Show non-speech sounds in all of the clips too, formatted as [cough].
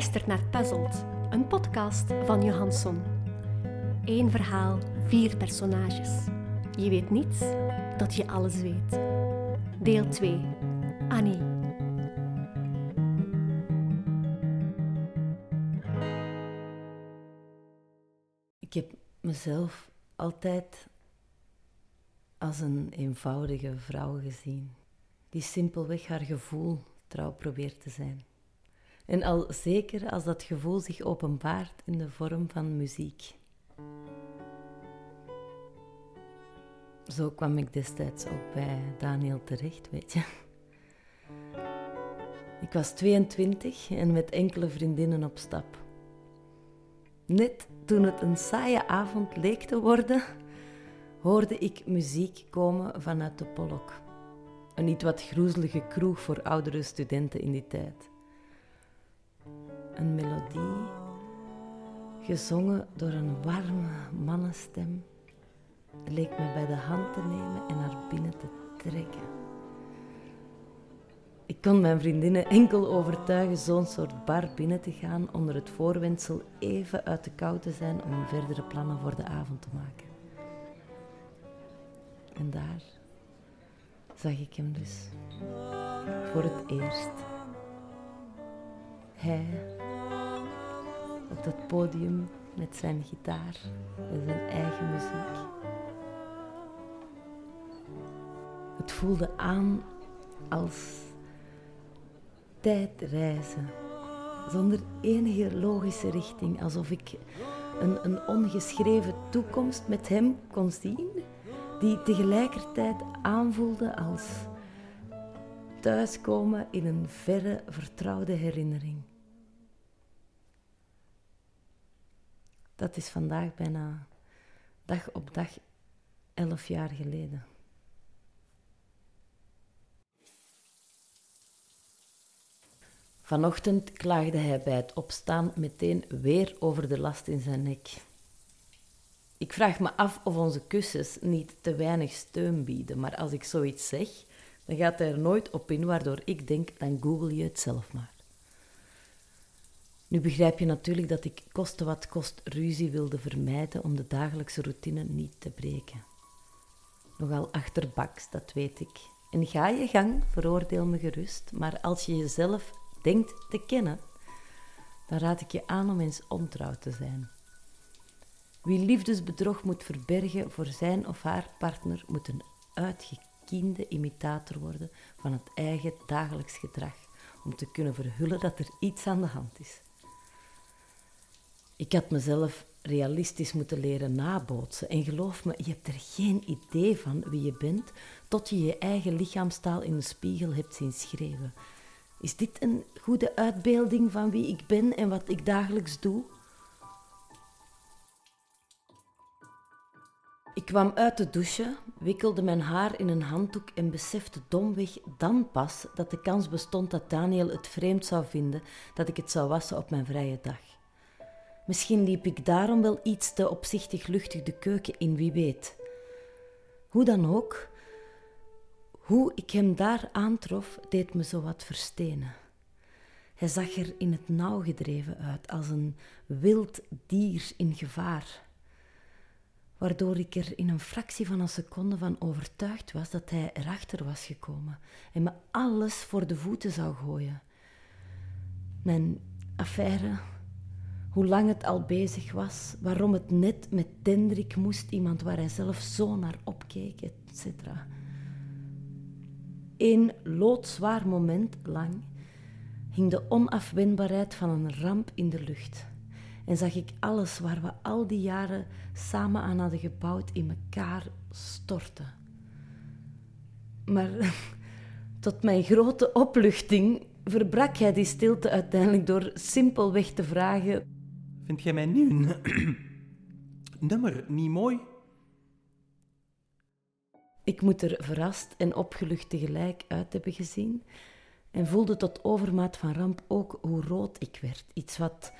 Luistert naar Puzzled, een podcast van Johansson. Eén verhaal, vier personages. Je weet niets dat je alles weet. Deel 2. Annie. Ik heb mezelf altijd als een eenvoudige vrouw gezien, die simpelweg haar gevoel trouw probeert te zijn. En al zeker als dat gevoel zich openbaart in de vorm van muziek. Zo kwam ik destijds ook bij Daniel terecht, weet je. Ik was 22 en met enkele vriendinnen op stap. Net toen het een saaie avond leek te worden, hoorde ik muziek komen vanuit de Polok. Een niet wat groezelige kroeg voor oudere studenten in die tijd. Een melodie, gezongen door een warme mannenstem, leek me bij de hand te nemen en naar binnen te trekken. Ik kon mijn vriendinnen enkel overtuigen zo'n soort bar binnen te gaan onder het voorwendsel even uit de kou te zijn om verdere plannen voor de avond te maken. En daar zag ik hem dus voor het eerst. Hij op dat podium met zijn gitaar en zijn eigen muziek. Het voelde aan als tijdreizen, zonder enige logische richting, alsof ik een, een ongeschreven toekomst met hem kon zien, die tegelijkertijd aanvoelde als thuiskomen in een verre, vertrouwde herinnering. Dat is vandaag bijna dag op dag elf jaar geleden. Vanochtend klaagde hij bij het opstaan meteen weer over de last in zijn nek. Ik vraag me af of onze kussens niet te weinig steun bieden, maar als ik zoiets zeg, dan gaat hij er nooit op in, waardoor ik denk, dan google je het zelf maar. Nu begrijp je natuurlijk dat ik koste wat kost ruzie wilde vermijden om de dagelijkse routine niet te breken. Nogal achterbaks, dat weet ik. En ga je gang, veroordeel me gerust, maar als je jezelf denkt te kennen, dan raad ik je aan om eens ontrouw te zijn. Wie liefdesbedrog moet verbergen voor zijn of haar partner, moet een uitgekiende imitator worden van het eigen dagelijks gedrag, om te kunnen verhullen dat er iets aan de hand is. Ik had mezelf realistisch moeten leren nabootsen. En geloof me, je hebt er geen idee van wie je bent tot je je eigen lichaamstaal in de spiegel hebt zien schreeuwen. Is dit een goede uitbeelding van wie ik ben en wat ik dagelijks doe? Ik kwam uit de douche, wikkelde mijn haar in een handdoek en besefte domweg dan pas dat de kans bestond dat Daniel het vreemd zou vinden dat ik het zou wassen op mijn vrije dag. Misschien liep ik daarom wel iets te opzichtig luchtig de keuken in, wie weet. Hoe dan ook, hoe ik hem daar aantrof, deed me zo wat verstenen. Hij zag er in het nauw gedreven uit, als een wild dier in gevaar, waardoor ik er in een fractie van een seconde van overtuigd was dat hij erachter was gekomen en me alles voor de voeten zou gooien. Mijn affaire, hoe lang het al bezig was, waarom het net met Dendrik moest, iemand waar hij zelf zo naar opkeek, etc. Eén loodzwaar moment lang hing de onafwendbaarheid van een ramp in de lucht. En zag ik alles waar we al die jaren samen aan hadden gebouwd in elkaar storten. Maar [laughs] tot mijn grote opluchting verbrak hij die stilte uiteindelijk door simpelweg te vragen: Vind jij mijn nieuw [clears throat] nummer niet mooi? Ik moet er verrast en opgelucht tegelijk uit hebben gezien en voelde tot overmaat van ramp ook hoe rood ik werd. Iets wat,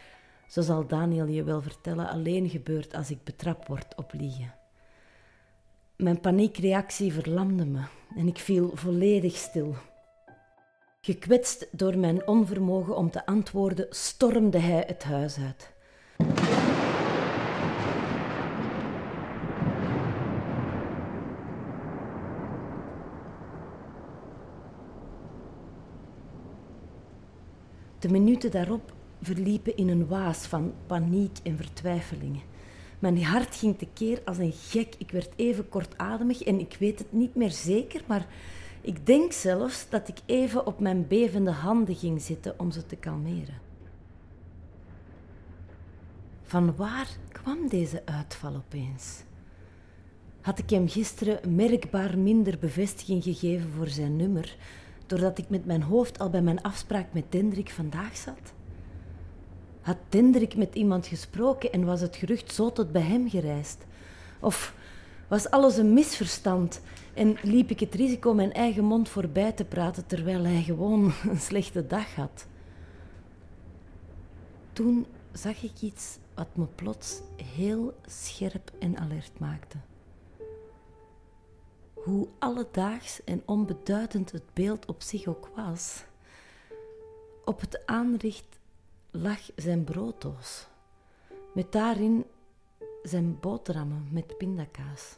zo zal Daniel je wel vertellen, alleen gebeurt als ik betrapt word op liegen. Mijn paniekreactie verlamde me en ik viel volledig stil. Gekwetst door mijn onvermogen om te antwoorden, stormde hij het huis uit. De minuten daarop verliepen in een waas van paniek en vertwijfelingen. Mijn hart ging tekeer als een gek. Ik werd even kortademig en ik weet het niet meer zeker, maar ik denk zelfs dat ik even op mijn bevende handen ging zitten om ze te kalmeren. Van waar kwam deze uitval opeens? Had ik hem gisteren merkbaar minder bevestiging gegeven voor zijn nummer, doordat ik met mijn hoofd al bij mijn afspraak met Dendrik vandaag zat? Had Dendrik met iemand gesproken en was het gerucht zo tot bij hem gereisd? Of was alles een misverstand en liep ik het risico mijn eigen mond voorbij te praten terwijl hij gewoon [laughs] een slechte dag had? Toen zag ik iets wat me plots heel scherp en alert maakte. Hoe alledaags en onbeduidend het beeld op zich ook was, op het aanrecht lag zijn brooddoos, met daarin zijn boterhammen met pindakaas.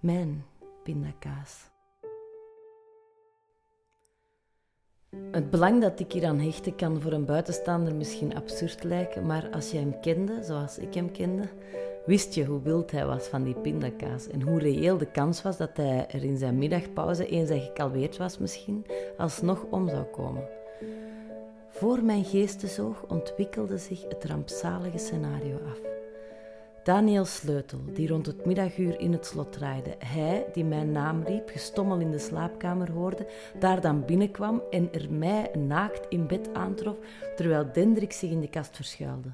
Mijn pindakaas. Het belang dat ik hier aan hechten kan voor een buitenstaander misschien absurd lijken, maar als je hem kende, zoals ik hem kende, wist je hoe wild hij was van die pindakaas en hoe reëel de kans was dat hij er in zijn middagpauze, eens hij gekalweerd was misschien, alsnog om zou komen. Voor mijn geestesoog ontwikkelde zich het rampzalige scenario af. Daniel Sleutel, die rond het middaguur in het slot draaide. Hij, die mijn naam riep, gestommel in de slaapkamer hoorde, daar dan binnenkwam en er mij naakt in bed aantrof, terwijl Dendrik zich in de kast verschuilde.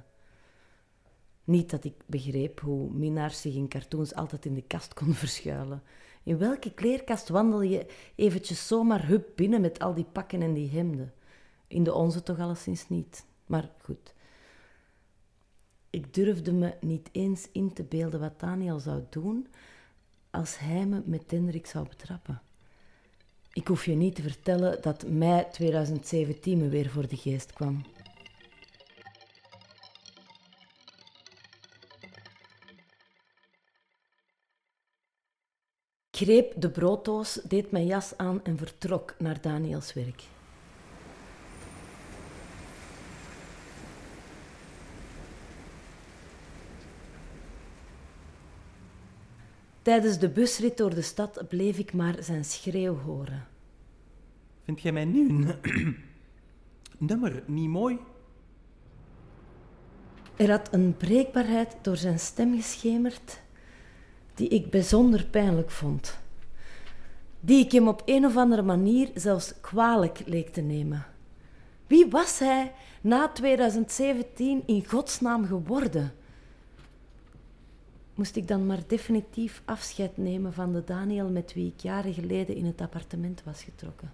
Niet dat ik begreep hoe minnaars zich in cartoons altijd in de kast konden [laughs] verschuilen. In welke kleerkast wandel je eventjes zomaar hup binnen met al die pakken en die hemden? In de onze toch alleszins niet. Maar goed. Ik durfde me niet eens in te beelden wat Daniel zou doen als hij me met Hendrik zou betrappen. Ik hoef je niet te vertellen dat mei 2017 me weer voor de geest kwam. Greep de brooddoos, deed mijn jas aan en vertrok naar Daniels werk. Tijdens de busrit door de stad bleef ik maar zijn schreeuw horen. Vind jij mijn nieuw [clears throat] nummer niet mooi? Er had een breekbaarheid door zijn stem geschemerd die ik bijzonder pijnlijk vond. Die ik hem op een of andere manier zelfs kwalijk leek te nemen. Wie was hij na 2017 in godsnaam geworden? moest ik dan maar definitief afscheid nemen van de Daniel met wie ik jaren geleden in het appartement was getrokken.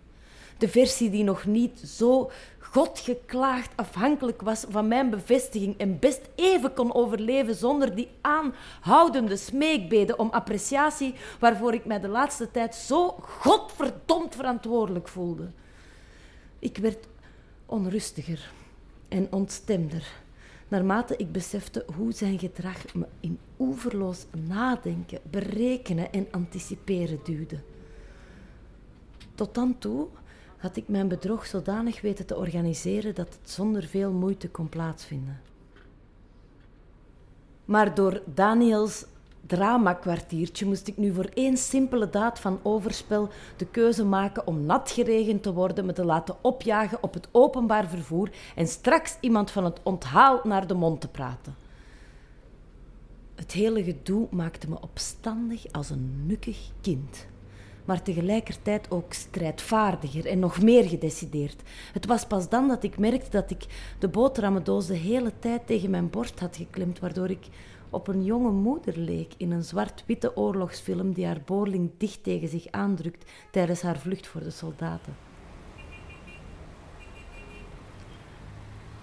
De versie die nog niet zo godgeklaagd afhankelijk was van mijn bevestiging en best even kon overleven zonder die aanhoudende smeekbeden om appreciatie waarvoor ik mij de laatste tijd zo godverdomd verantwoordelijk voelde. Ik werd onrustiger en ontstemder naarmate ik besefte hoe zijn gedrag me in oeverloos nadenken, berekenen en anticiperen duwde. Tot dan toe had ik mijn bedrog zodanig weten te organiseren dat het zonder veel moeite kon plaatsvinden. Maar door Daniels drama-kwartiertje moest ik nu voor één simpele daad van overspel de keuze maken om nat geregend te worden, me te laten opjagen op het openbaar vervoer en straks iemand van het onthaal naar de mond te praten. Het hele gedoe maakte me opstandig als een nukkig kind, maar tegelijkertijd ook strijdvaardiger en nog meer gedecideerd. Het was pas dan dat ik merkte dat ik de boterhammendoos de hele tijd tegen mijn borst had geklemd, waardoor ik op een jonge moeder leek in een zwart-witte oorlogsfilm die haar boorling dicht tegen zich aandrukt tijdens haar vlucht voor de soldaten.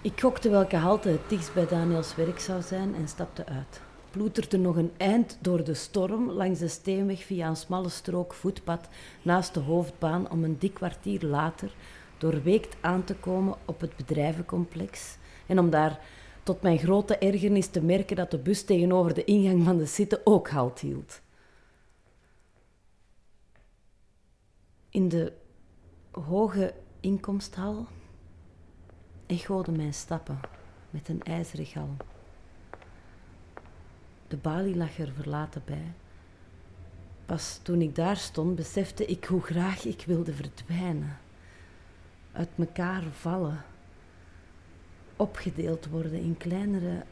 Ik gokte welke halte het dichtst bij Daniels werk zou zijn en stapte uit. Ploeterde nog een eind door de storm langs de steenweg via een smalle strook voetpad naast de hoofdbaan om een dik kwartier later doorweekt aan te komen op het bedrijvencomplex en om daar tot mijn grote ergernis te merken dat de bus tegenover de ingang van de Sitte ook halt hield. In de hoge inkomsthal echoden mijn stappen met een ijzeren galm. De balie lag er verlaten bij. Pas toen ik daar stond, besefte ik hoe graag ik wilde verdwijnen, uit mekaar vallen, opgedeeld worden in kleinere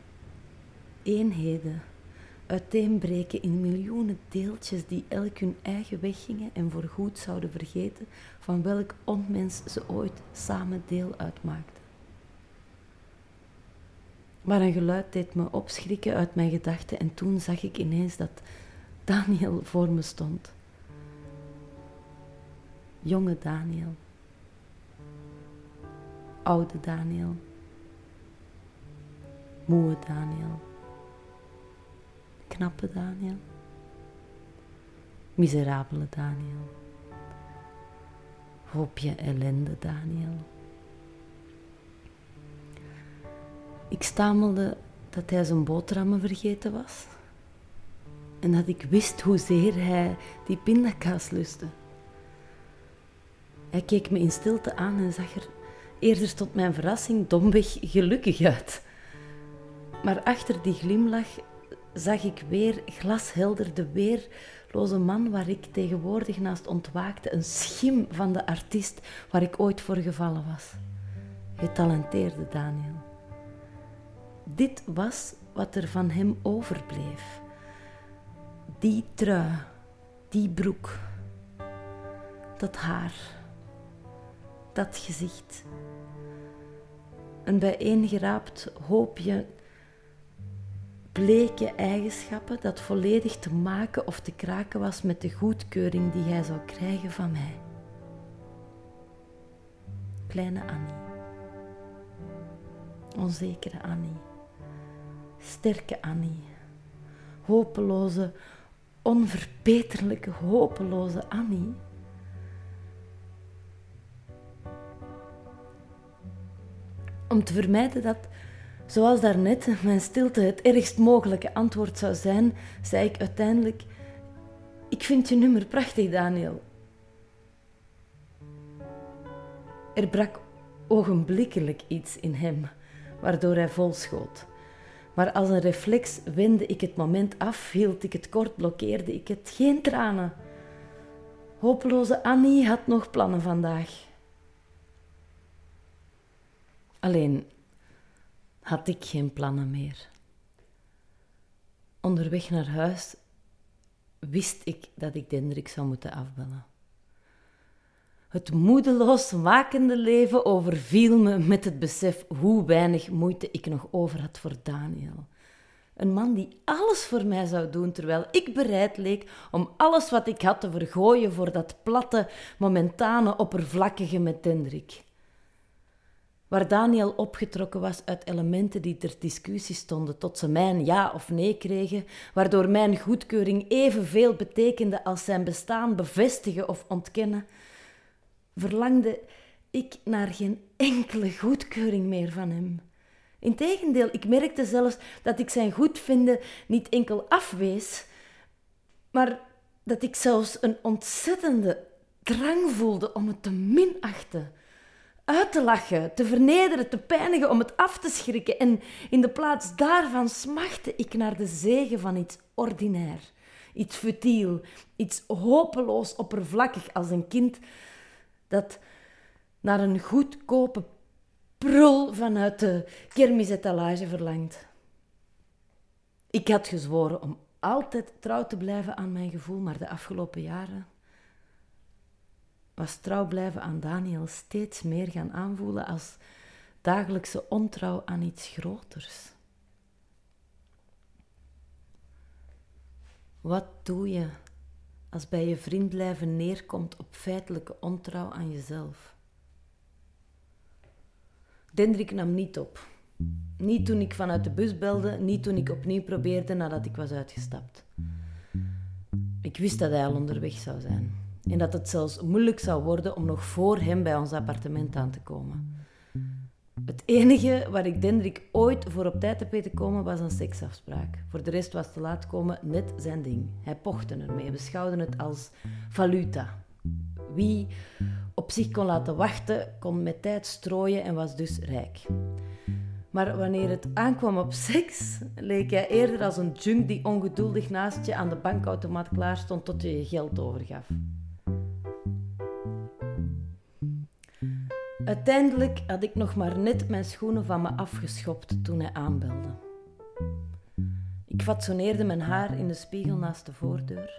eenheden, uiteenbreken in miljoenen deeltjes die elk hun eigen weg gingen en voorgoed zouden vergeten van welk onmens ze ooit samen deel uitmaakten. Maar een geluid deed me opschrikken uit mijn gedachten en toen zag ik ineens dat Daniel voor me stond. Jonge Daniel. Oude Daniel. Moe Daniel. Knappe Daniel. Miserabele Daniel. Hoopje ellende Daniel. Ik stamelde dat hij zijn boterhammen vergeten was. En dat ik wist hoezeer hij die pindakaas lustte. Hij keek me in stilte aan en zag er eerder tot mijn verrassing domweg gelukkig uit. Maar achter die glimlach zag ik weer glashelder de weerloze man waar ik tegenwoordig naast ontwaakte, een schim van de artiest waar ik ooit voor gevallen was. Getalenteerde Daniel. Dit was wat er van hem overbleef. Die trui, die broek, dat haar, dat gezicht. Een bijeengeraapt hoopje bleke eigenschappen dat volledig te maken of te kraken was met de goedkeuring die hij zou krijgen van mij. Kleine Annie. Onzekere Annie sterke Annie. Hopeloze, onverbeterlijke, hopeloze Annie. Om te vermijden dat, zoals daarnet, mijn stilte het ergst mogelijke antwoord zou zijn, zei ik uiteindelijk: Ik vind je nummer prachtig, Daniel. Er brak ogenblikkelijk iets in hem, waardoor hij volschoot. Maar als een reflex wendde ik het moment af, hield ik het kort, blokkeerde ik het. Geen tranen. Hopeloze Annie had nog plannen vandaag. Alleen had ik geen plannen meer. Onderweg naar huis wist ik dat ik Dendrik zou moeten afbellen. Het moedeloos wakende leven overviel me met het besef hoe weinig moeite ik nog over had voor Daniel. Een man die alles voor mij zou doen, terwijl ik bereid leek om alles wat ik had te vergooien voor dat platte, momentane, oppervlakkige met Dendrik. Waar Daniel opgetrokken was uit elementen die ter discussie stonden, tot ze mijn ja of nee kregen, waardoor mijn goedkeuring evenveel betekende als zijn bestaan bevestigen of ontkennen verlangde ik naar geen enkele goedkeuring meer van hem. Integendeel, ik merkte zelfs dat ik zijn goedvinden niet enkel afwees, maar dat ik zelfs een ontzettende drang voelde om het te minachten, uit te lachen, te vernederen, te pijnigen, om het af te schrikken. En in de plaats daarvan smachtte ik naar de zegen van iets ordinair, iets futiel, iets hopeloos oppervlakkig als een kind dat naar een goedkope prul vanuit de kermisetalage verlangt. Ik had gezworen om altijd trouw te blijven aan mijn gevoel, maar de afgelopen jaren was trouw blijven aan Daniel steeds meer gaan aanvoelen als dagelijkse ontrouw aan iets groters. Wat doe je als bij je vriend blijven neerkomt op feitelijke ontrouw aan jezelf. Dendrik nam niet op. Niet toen ik vanuit de bus belde, niet toen ik opnieuw probeerde nadat ik was uitgestapt. Ik wist dat hij al onderweg zou zijn. En dat het zelfs moeilijk zou worden om nog voor hem bij ons appartement aan te komen. Het enige waar ik Dendrik ooit voor op tijd heb weten komen was een seksafspraak. Voor de rest was te laat komen net zijn ding. Hij pochte ermee, beschouwde het als valuta. Wie op zich kon laten wachten, kon met tijd strooien en was dus rijk. Maar wanneer het aankwam op seks, leek hij eerder als een junk die ongeduldig naast je aan de bankautomaat klaar stond tot je je geld overgaf. Uiteindelijk had ik nog maar net mijn schoenen van me afgeschopt toen hij aanbelde. Ik fatsoneerde mijn haar in de spiegel naast de voordeur,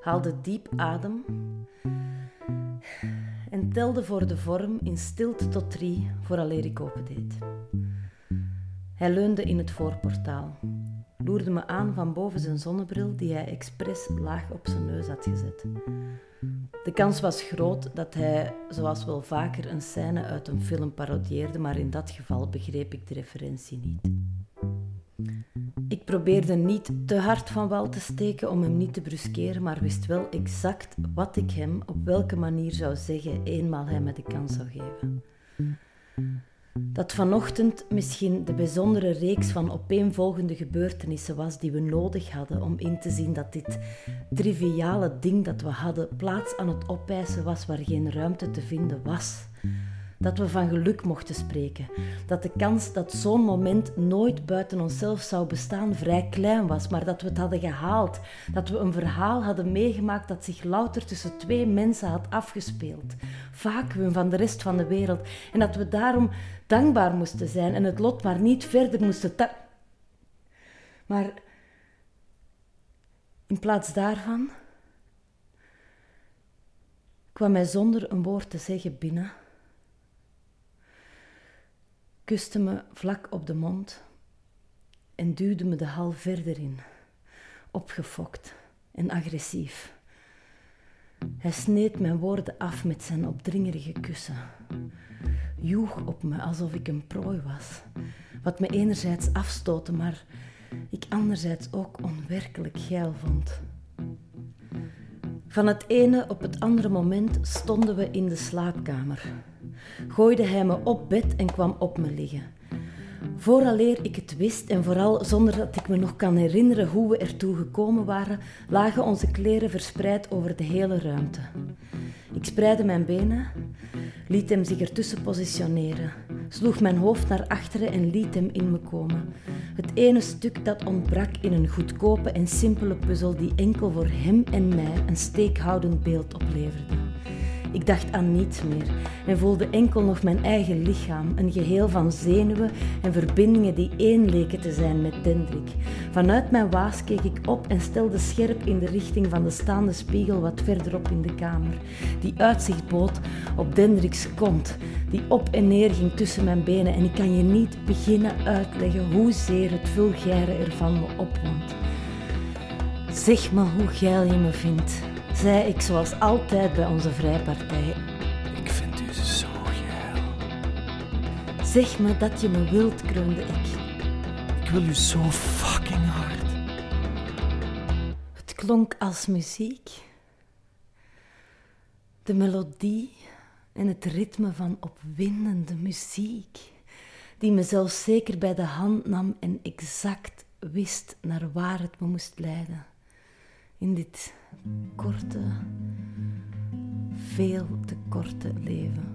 haalde diep adem en telde voor de vorm in stilte tot drie vooraleer ik opendeed. Hij leunde in het voorportaal, loerde me aan van boven zijn zonnebril die hij expres laag op zijn neus had gezet. De kans was groot dat hij, zoals wel vaker, een scène uit een film parodieerde, maar in dat geval begreep ik de referentie niet. Ik probeerde niet te hard van wal te steken om hem niet te bruskeren, maar wist wel exact wat ik hem op welke manier zou zeggen eenmaal hij me de kans zou geven dat vanochtend misschien de bijzondere reeks van opeenvolgende gebeurtenissen was die we nodig hadden om in te zien dat dit triviale ding dat we hadden plaats aan het opeisen was waar geen ruimte te vinden was dat we van geluk mochten spreken, dat de kans dat zo'n moment nooit buiten onszelf zou bestaan vrij klein was, maar dat we het hadden gehaald, dat we een verhaal hadden meegemaakt dat zich louter tussen twee mensen had afgespeeld, vacuüm van de rest van de wereld, en dat we daarom dankbaar moesten zijn en het lot maar niet verder moesten Maar in plaats daarvan kwam hij zonder een woord te zeggen binnen kuste me vlak op de mond en duwde me de hal verder in, opgefokt en agressief. Hij sneed mijn woorden af met zijn opdringerige kussen, joeg op me alsof ik een prooi was, wat me enerzijds afstootte, maar ik anderzijds ook onwerkelijk geil vond. Van het ene op het andere moment stonden we in de slaapkamer gooide hij me op bed en kwam op me liggen. Vooraleer ik het wist en vooral zonder dat ik me nog kan herinneren hoe we ertoe gekomen waren, lagen onze kleren verspreid over de hele ruimte. Ik spreidde mijn benen, liet hem zich ertussen positioneren, sloeg mijn hoofd naar achteren en liet hem in me komen. Het ene stuk dat ontbrak in een goedkope en simpele puzzel die enkel voor hem en mij een steekhoudend beeld opleverde. Ik dacht aan niets meer en voelde enkel nog mijn eigen lichaam, een geheel van zenuwen en verbindingen die één leken te zijn met Dendrik. Vanuit mijn waas keek ik op en stelde scherp in de richting van de staande spiegel wat verderop in de kamer, die uitzicht bood op Dendriks kont, die op en neer ging tussen mijn benen en ik kan je niet beginnen uitleggen hoezeer het vulgaire ervan me opwond. Zeg me hoe geil je me vindt zei ik zoals altijd bij onze vrijpartij. Ik vind u zo geil. Zeg me dat je me wilt, kreunde ik. Ik wil u zo fucking hard. Het klonk als muziek. De melodie en het ritme van opwindende muziek, die me zelfs zeker bij de hand nam en exact wist naar waar het me moest leiden. In dit korte, veel te korte leven.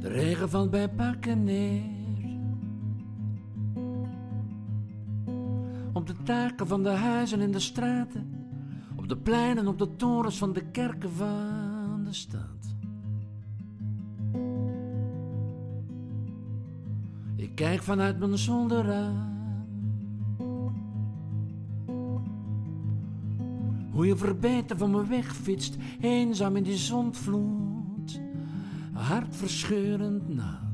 De regen valt bij pakken de taken van de huizen in de straten, op de pleinen, op de torens van de kerken van de stad. Ik kijk vanuit mijn zolderraam. Hoe je verbeten van me wegfietst, eenzaam in die zondvloed, hartverscheurend nat.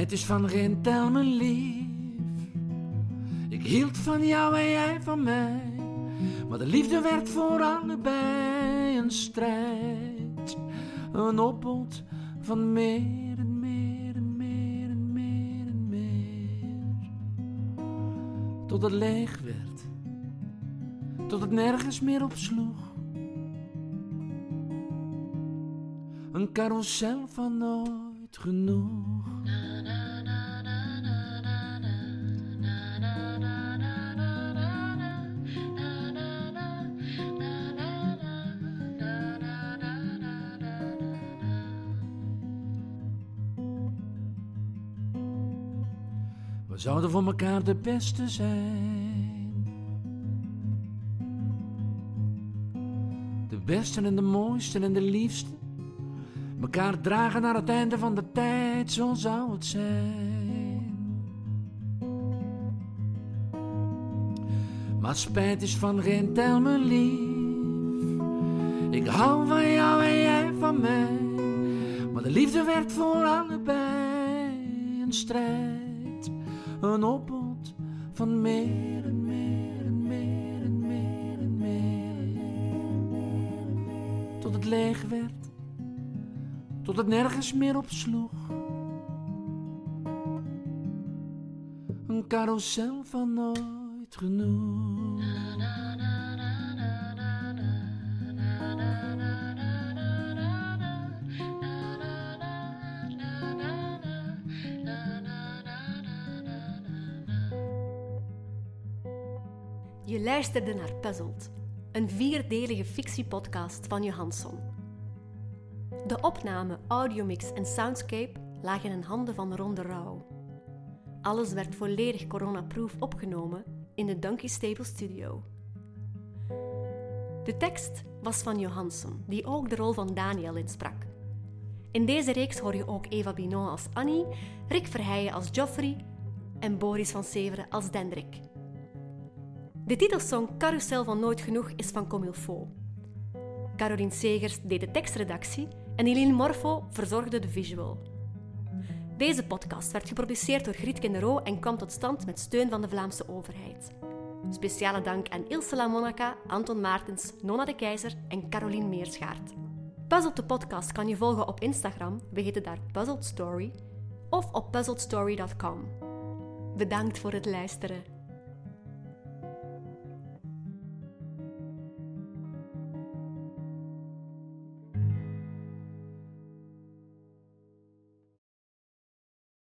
Spijt is van geen tel me lief. Ik hield van jou en jij van mij. Maar de liefde werd voor allebei een strijd. Een opbod van meer en meer en meer en meer en meer. Tot het leeg werd. Tot het nergens meer op sloeg. Een carousel van nooit genoeg. Zouden voor elkaar de beste zijn. De beste en de mooiste en de liefste. Mekaar dragen naar het einde van de tijd, zo zou het zijn. Maar spijt is van geen tel me lief. Ik hou van jou en jij van mij. Maar de liefde werd voor allebei een strijd. Een opbod van meer en meer en meer en meer en meer. Tot het leeg werd tot het nergens meer op sloeg. Een carousel van nooit genoeg. Je luisterde naar Puzzled, een vierdelige fictiepodcast van Johansson. De opname, audiomix en soundscape lagen in handen van Ron de Rauw. Alles werd volledig coronaproof opgenomen in de Donkey Stable Studio. De tekst was van Johansson, die ook de rol van Daniel insprak. In deze reeks hoor je ook Eva Binon als Annie, Rick Verheijen als Geoffrey en Boris van Severen als Dendrik. De titelsong Carousel van Nooit Genoeg is van Comilfo. Caroline Segers deed de tekstredactie en Eline Morfo verzorgde de visual. Deze podcast werd geproduceerd door Griet Kendero en kwam tot stand met steun van de Vlaamse overheid. Speciale dank aan Ilse La Monaca, Anton Maartens, Nona de Keizer en Caroline Meerschaert. Puzzled de podcast kan je volgen op Instagram, we heten daar Puzzled Story, of op puzzledstory.com. Bedankt voor het luisteren.